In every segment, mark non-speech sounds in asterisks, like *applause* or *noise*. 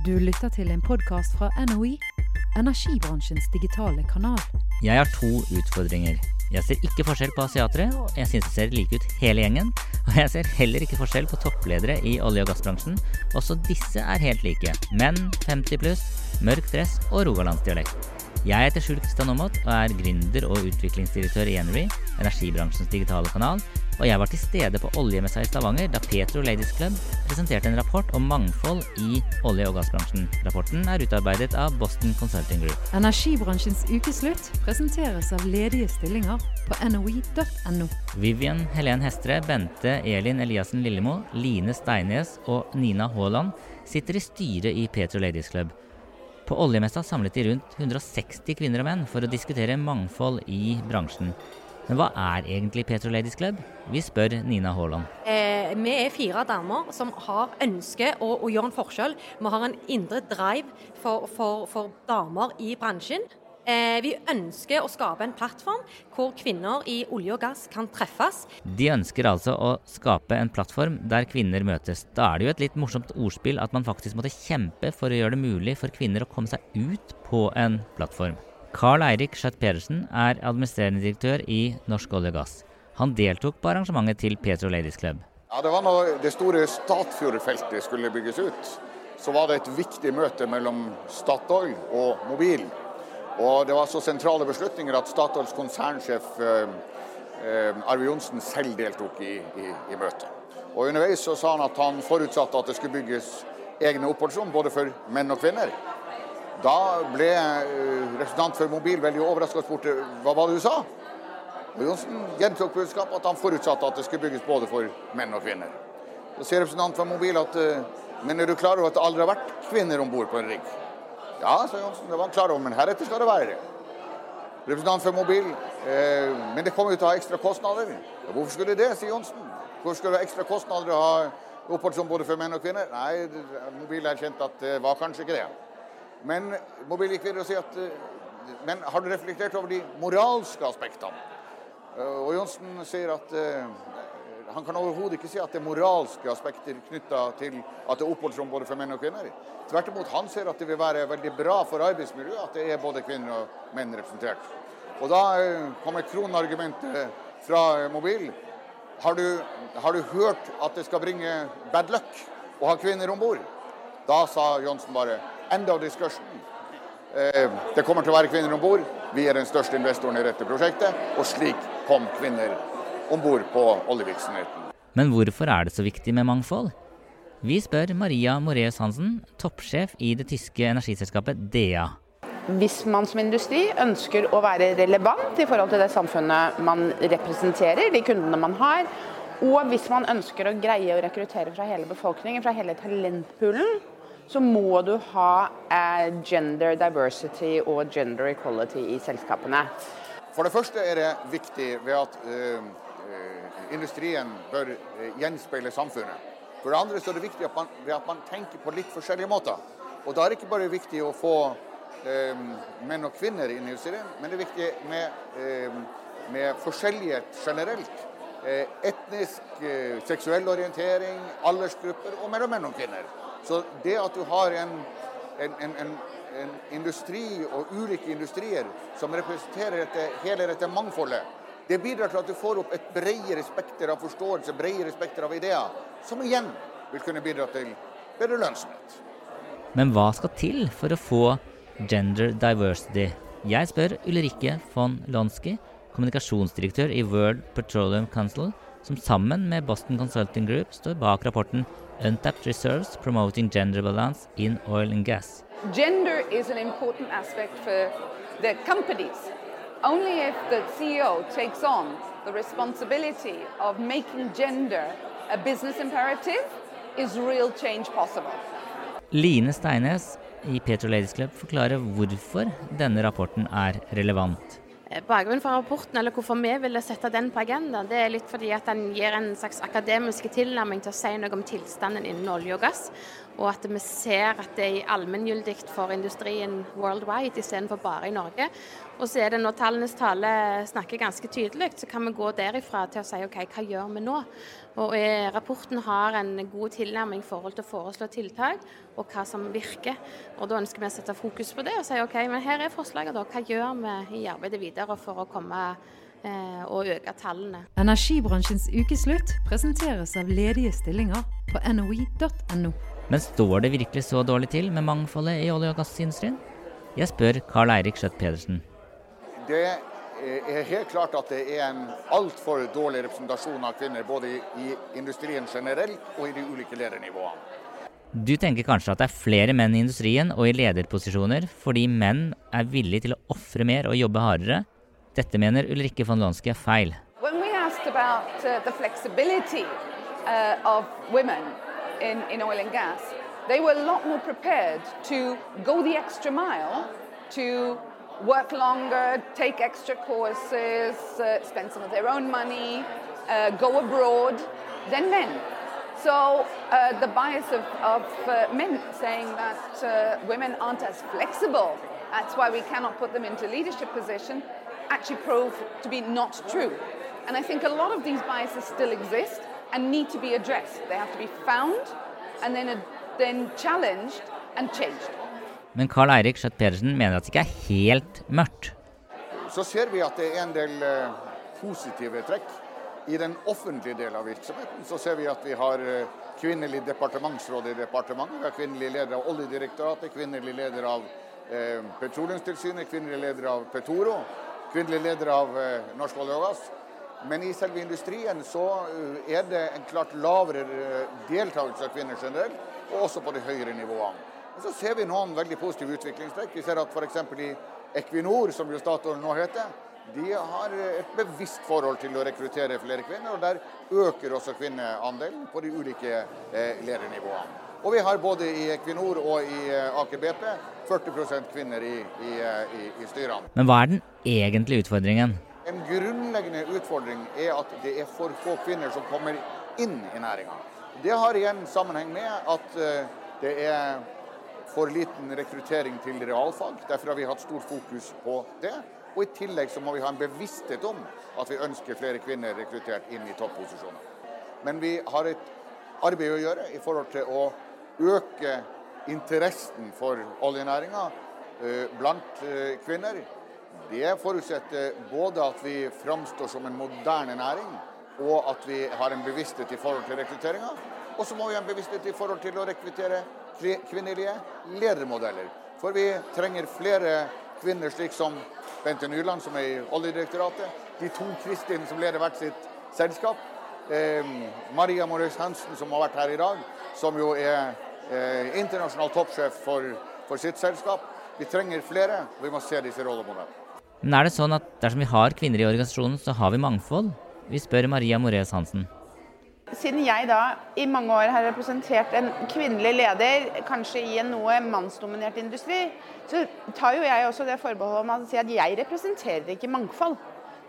Du lytter til en podkast fra NOE, energibransjens digitale kanal. Jeg har to utfordringer. Jeg ser ikke forskjell på asiatere, og jeg synes de ser like ut hele gjengen. Og jeg ser heller ikke forskjell på toppledere i olje- og gassbransjen. Også disse er helt like. Menn 50 pluss, mørk dress og rogalandsdialekt. Jeg heter Skjul Kristian Aamodt og er gründer og utviklingsdirektør i Enery, energibransjens digitale kanal. Og jeg var til stede på oljemessa i Stavanger da Petro Ladies Club presenterte en rapport om mangfold i olje- og gassbransjen. Rapporten er utarbeidet av Boston Consulting Group. Energibransjens ukeslutt presenteres av ledige stillinger på noi.no. Vivian Helen Hestre, Bente Elin Eliassen Lillemo, Line Steines og Nina Haaland sitter i styret i Petro Ladies Club. På oljemessa samlet de rundt 160 kvinner og menn for å diskutere mangfold i bransjen. Men hva er egentlig Petro Ladies Club? Vi spør Nina Haaland. Eh, vi er fire damer som har ønske å, å gjøre en forskjell. Vi har en indre drive for, for, for damer i bransjen. Eh, vi ønsker å skape en plattform hvor kvinner i olje og gass kan treffes. De ønsker altså å skape en plattform der kvinner møtes. Da er det jo et litt morsomt ordspill at man faktisk måtte kjempe for å gjøre det mulig for kvinner å komme seg ut på en plattform. Carl Eirik Schjøtt Pedersen er administrerende direktør i Norsk olje og gass. Han deltok på arrangementet til Petro Ladies Club. Ja, Det var når det store Statfjordfeltet skulle bygges ut. Så var det et viktig møte mellom Statoil og Mobil. Og Det var så sentrale beslutninger at Statoils konsernsjef eh, eh, Arve Johnsen selv deltok i, i, i, møtet. Og Underveis så sa han at han forutsatte at det skulle bygges egne oppholdsrom både for menn og kvinner. Da ble eh, representant for Mobil veldig overraska og spurte hva var det du sa? Og Johnsen gjentok budskapet at han forutsatte at det skulle bygges både for menn og kvinner. Så sier representant for Mobil at men er du klar over at det aldri har vært kvinner om bord på en rigg? Ja, sa Johnsen, det var han klar over, men heretter skal det være det. Representant for Mobil. Eh, men det kommer jo til å ha ekstra kostnader. Ja, hvorfor skulle det, sier Johnsen. Hvorfor skulle det ha ekstra kostnader å ha oppholdsrom både for menn og kvinner? Nei, Mobil erkjente at det var kanskje ikke det. Men Mobil gikk videre og sier at eh, Men har du reflektert over de moralske aspektene? Eh, og Johnsen sier at eh, han kan overhodet ikke si at det er moralske aspekter knytta til at det er oppholdsrom både for menn og kvinner. Tvert imot, han ser at det vil være veldig bra for arbeidsmiljøet at det er både kvinner og menn representert. Og da kommer kronargumentet fra Mobil. Har du, har du hørt at det skal bringe bad luck å ha kvinner om bord? Da sa Johnsen bare 'end of discussion'. Eh, det kommer til å være kvinner om bord. Vi er den største investoren i dette prosjektet. Og slik kom kvinner om bord på oljevirksomheten. Men hvorfor er det så viktig med mangfold? Vi spør Maria Moreus Hansen, toppsjef i det tyske energiselskapet DEA. Hvis man som industri ønsker å være relevant i forhold til det samfunnet man representerer, de kundene man har, og hvis man ønsker å greie å rekruttere fra hele befolkningen, fra hele talentpoolen, så må du ha eh, gender diversity og gender equality i selskapene. For det første er det viktig ved at uh, industrien bør eh, gjenspeile samfunnet. For det andre så er det viktig at man, at man, tenker på litt forskjellige måter. Og da er det ikke bare viktig å få eh, menn og kvinner inn i industrien, men det er viktig med, eh, med forskjellighet generelt. Eh, etnisk, eh, seksuell orientering, aldersgrupper og mellom menn og kvinner. Så det at du har en, en, en, en industri og ulike industrier som representerer dette, hele dette mangfoldet, det bidrar til at du får opp et bredere spekter av forståelse, bredere spekter av ideer, som igjen vil kunne bidra til bedre lønnsomhet. Men hva skal til for å få gender diversity? Jeg spør Ulrikke von Lonsky, kommunikasjonsdirektør i World Petroleum Council, som sammen med Boston Consulting Group står bak rapporten Untapped Reserves Promoting Gender Balance in Oil and Gas. Gender is an important aspect for the companies Only if the CEO takes on the responsibility of making gender a business imperative is real change possible. Line Steines i Petro Ladies Club forklarer hvorfor denne rapporten er relevant. Eh, bakgrunnen for rapporten, eller hvorfor vi ville sette den på agendaen, det er litt fordi at den gir en slags akademisk tilnærming til å si noe om tilstanden innen olje og gass. Og at vi ser at det er allmenngyldig for industrien worldwide istedenfor bare i Norge. Og så er det når tallenes tale snakker ganske tydelig, så kan vi gå derifra til å si OK, hva gjør vi nå? Og Rapporten har en god tilnærming i forhold til å foreslå tiltak og hva som virker. Og Da ønsker vi å sette fokus på det og si OK, men her er forslaget, da. Hva gjør vi i arbeidet videre for å komme eh, og øke tallene? Energibransjens ukeslutt presenteres av ledige stillinger på noi.no. Men står det virkelig så dårlig til med mangfoldet i olje- og gassindustrien? Jeg spør Karl Eirik Skjøtt Pedersen. Det er helt klart at det er en altfor dårlig representasjon av kvinner, både i industrien generelt og i de ulike ledernivåene. Du tenker kanskje at det er flere menn i industrien og i lederposisjoner fordi menn er villige til å ofre mer og jobbe hardere. Dette mener Ulrikke von Lonsky er feil. When we asked about uh, the flexibility uh, of women in, in oil and gas, they were a lot more prepared to go the extra mile to work longer, take extra courses, uh, spend some of their own money, uh, go abroad than men. So uh, the bias of, of uh, men saying that uh, women aren't as flexible, that's why we cannot put them into leadership position, actually prove to be not true. And I think a lot of these biases still exist and need to be addressed. They have to be found and then, uh, then challenged and changed. Men Karl Eirik Skjøtt Pedersen mener at det ikke er helt mørkt. Så ser vi at det er en del eh, positive trekk. I den offentlige delen av virksomheten så ser vi at vi har eh, kvinnelig departementsråd i departementet, vi har kvinnelig leder av Oljedirektoratet, kvinnelig leder av eh, Petroleumstilsynet, kvinnelig leder av Petoro, kvinnelig leder av eh, Norsk olje og gass. Men i selve industrien så er det en klart lavere deltakelse av kvinner generelt, og også på de høyere nivåene. Men så ser vi noen veldig positive utviklingstrekk. Vi ser at f.eks. i Equinor, som jo Statoil nå heter, de har et bevisst forhold til å rekruttere flere kvinner. og Der øker også kvinneandelen på de ulike eh, ledernivåene. Og vi har både i Equinor og i eh, Aker BP 40 kvinner i, i, eh, i, i styrene. Men hva er den egentlige utfordringen? En grunnleggende utfordring er at det er for få kvinner som kommer inn i næringa. Det har igjen sammenheng med at det er for liten rekruttering til realfag. Derfor har vi hatt stort fokus på det. Og I tillegg så må vi ha en bevissthet om at vi ønsker flere kvinner rekruttert inn i topposisjoner. Men vi har et arbeid å gjøre i forhold til å øke interessen for oljenæringa eh, blant eh, kvinner. Det forutsetter både at vi framstår som en moderne næring, og at vi har en bevissthet i forhold til rekrutteringa. Og så må vi ha en bevissthet i forhold til å rekruttere kvinnelige ledermodeller. For vi trenger flere kvinner slik som Bente Nyland, som er i Oljedirektoratet. De to Kristin, som leder hvert sitt selskap. Eh, Maria Morøys Hansen, som har vært her i dag, som jo er eh, internasjonal toppsjef for, for, sitt selskap. Vi trenger flere, og vi må se disse rollemodellene. Men er det sånn at dersom vi har kvinner i organisasjonen, så har vi mangfold? Vi spør Maria Moreus Hansen. Siden jeg da i mange år har representert en kvinnelig leder, kanskje i en noe mannsdominert industri, så tar jo jeg også det forbeholdet om å si at jeg representerer ikke mangfold.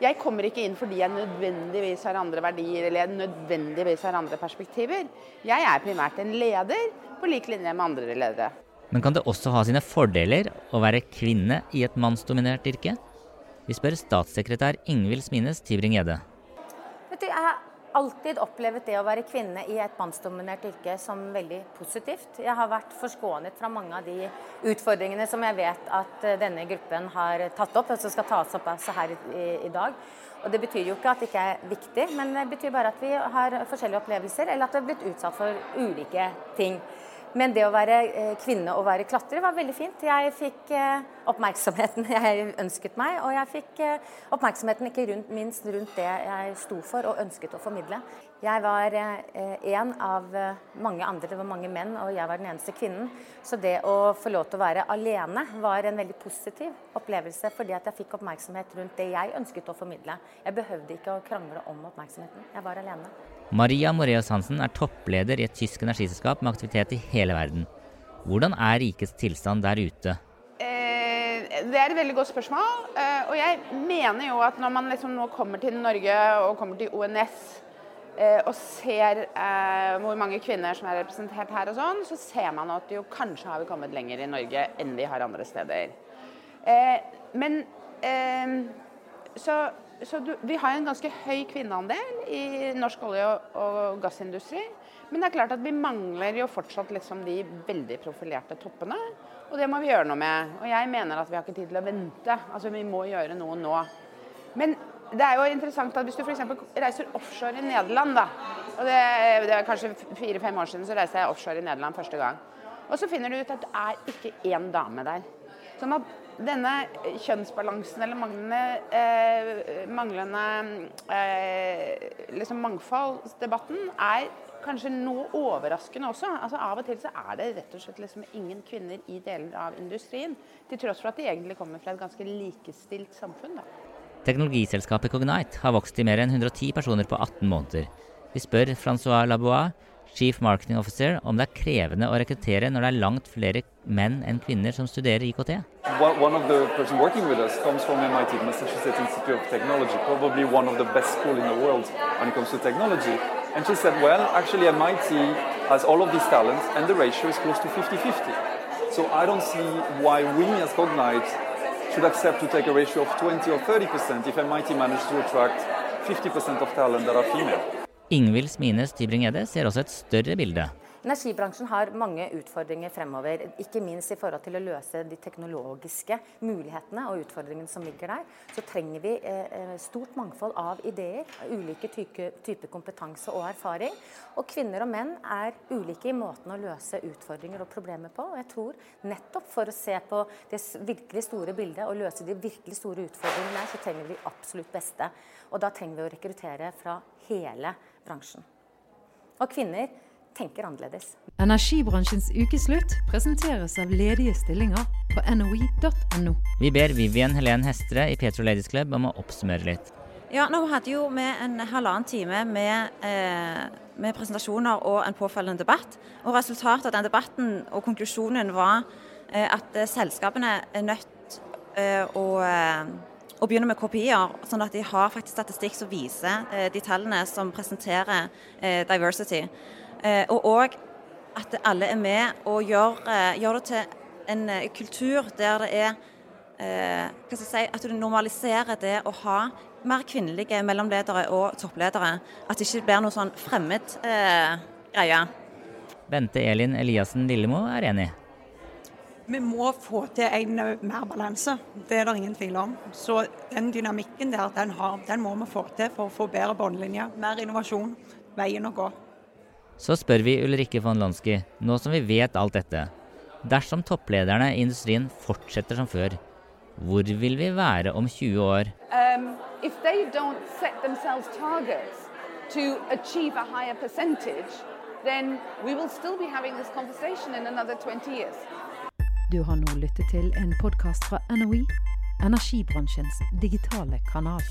Jeg kommer ikke inn fordi jeg nødvendigvis har andre verdier eller jeg nødvendigvis har andre perspektiver. Jeg er primært en leder på lik linje med andre ledere. Men kan det også ha sine fordeler å være kvinne i et mannsdominert yrke? Vi spør statssekretær Ingvild Smines Tybring-Gjedde. Jeg alltid opplevd det å være kvinne i et mannsdominert yrke som veldig positivt. Jeg har vært forskånet fra mange av de utfordringene som jeg vet at eh, denne gruppen har tatt opp, og som skal tas opp altså her i, i, dag. Og Det betyr jo ikke at det ikke er viktig, men det betyr bare at vi har forskjellige opplevelser, eller at vi har blitt utsatt for ulike ting. Men det å være eh, kvinne og være klatrer var veldig fint. Jeg fikk eh, oppmerksomheten *laughs* jeg ønsket meg, og jeg fikk eh, oppmerksomheten ikke rundt, minst rundt det jeg sto for og ønsket å formidle. Jeg var en av mange andre, det var mange menn, og jeg var den eneste kvinnen. Så det å få lov til å være alene var en veldig positiv opplevelse, fordi at jeg fikk oppmerksomhet rundt det jeg ønsket å formidle. Jeg behøvde ikke å krangle om oppmerksomheten. Jeg var alene. Maria Moreus Hansen er toppleder i et tysk energiselskap med aktivitet i hele verden. Hvordan er rikets tilstand der ute? Eh, det er et veldig godt spørsmål. Eh, og jeg mener jo at når man liksom nå kommer til Norge og kommer til ONS eh, og ser hvor mange kvinner som er representert her og sånn, så ser man at jo kanskje har vi kommet lenger i Norge enn vi har andre steder. men så, så du, vi har en ganske høy kvinneandel i norsk olje- og, og gassindustri. Men det er klart at vi mangler jo fortsatt liksom de veldig profilerte toppene. Og det må vi gjøre noe med. Og jeg mener at vi har ikke tid til å vente. Altså vi må gjøre noe nå. Men det er jo interessant at hvis du f.eks. reiser offshore i Nederland, da. Og det, det er kanskje fire-fem år siden så reiste jeg offshore i Nederland første gang. Og så finner du ut at det er ikke én dame der. Sånn at denne kjønnsbalansen eller manglende, eh, manglende eh, liksom mangfoldsdebatten er kanskje noe overraskende også. Altså Av og til så er det rett og slett liksom ingen kvinner i deler av industrien. Til tross for at de egentlig kommer fra et ganske likestilt samfunn. da. Teknologiselskapet Cognite har vokst til mer enn 110 personer på 18 måneder. Vi spør Francois Labois, Chief Marketing Officer, om det er krevende å rekruttere når det er langt flere menn enn kvinner som. One of the person working with us comes from MIT, Massachusetts Institute of Technology, probably one of the best school in the world when it comes to technology. And she said, well, actually MIT has all of these talents and the ratio is close to 50-50. So I don't see why we as Cognite should accept to take a ratio of 20 or 30% if MIT managed to attract 50% of talent that are female. Ingvild Smines Tybring-Gjedde ser også et større bilde. Energibransjen har mange utfordringer fremover, ikke minst i forhold til å løse de teknologiske mulighetene og utfordringene som ligger der. Så trenger vi eh, stort mangfold av ideer, ulike typer type kompetanse og erfaring. Og kvinner og menn er ulike i måten å løse utfordringer og problemer på. Og jeg tror nettopp for å se på det virkelig store bildet og løse de virkelig store utfordringene der, så trenger vi de absolutt beste. Og da trenger vi å rekruttere fra hele bransjen. Og kvinner tenker annerledes. Energibransjens ukeslutt presenteres av ledige stillinger på noi.no. Vi ber Vivian Helen Hestre i Petro Ladies Club om å oppsummere litt. Ja, nå hadde jo vi en halvannen time med, eh, med, presentasjoner og en påfølgende debatt. Og Resultatet av den debatten og konklusjonen var eh, at eh, selskapene er nødt eh, å, og begynner begynne med kopier, sånn at de har faktisk statistikk som viser eh, de tallene som presenterer diversity. Eh, og òg at alle er med og gjør, eh, gjør det til en eh, kultur der det er hva skal jeg si, At du normaliserer det å ha mer kvinnelige mellomledere og toppledere. At det ikke blir noe sånn fremmed eh, greie. Bente Elin Eliassen Lillemo er enig. Vi må få til en mer balanse, det er det ingen tvil om. Så den dynamikken der, den, har, den må vi få til for å få bedre båndlinjer. Mer innovasjon, veien å gå. Så spør vi Ulrikke von Lonsky, nå som vi vet alt dette. Dersom topplederne i industrien fortsetter som før, hvor vil vi være om 20 år? Um, if they don't set themselves targets to achieve a higher percentage, then we will still be having this conversation in another 20 years. Du har nå lyttet til en podkast fra NOE, energibransjens digitale kanal.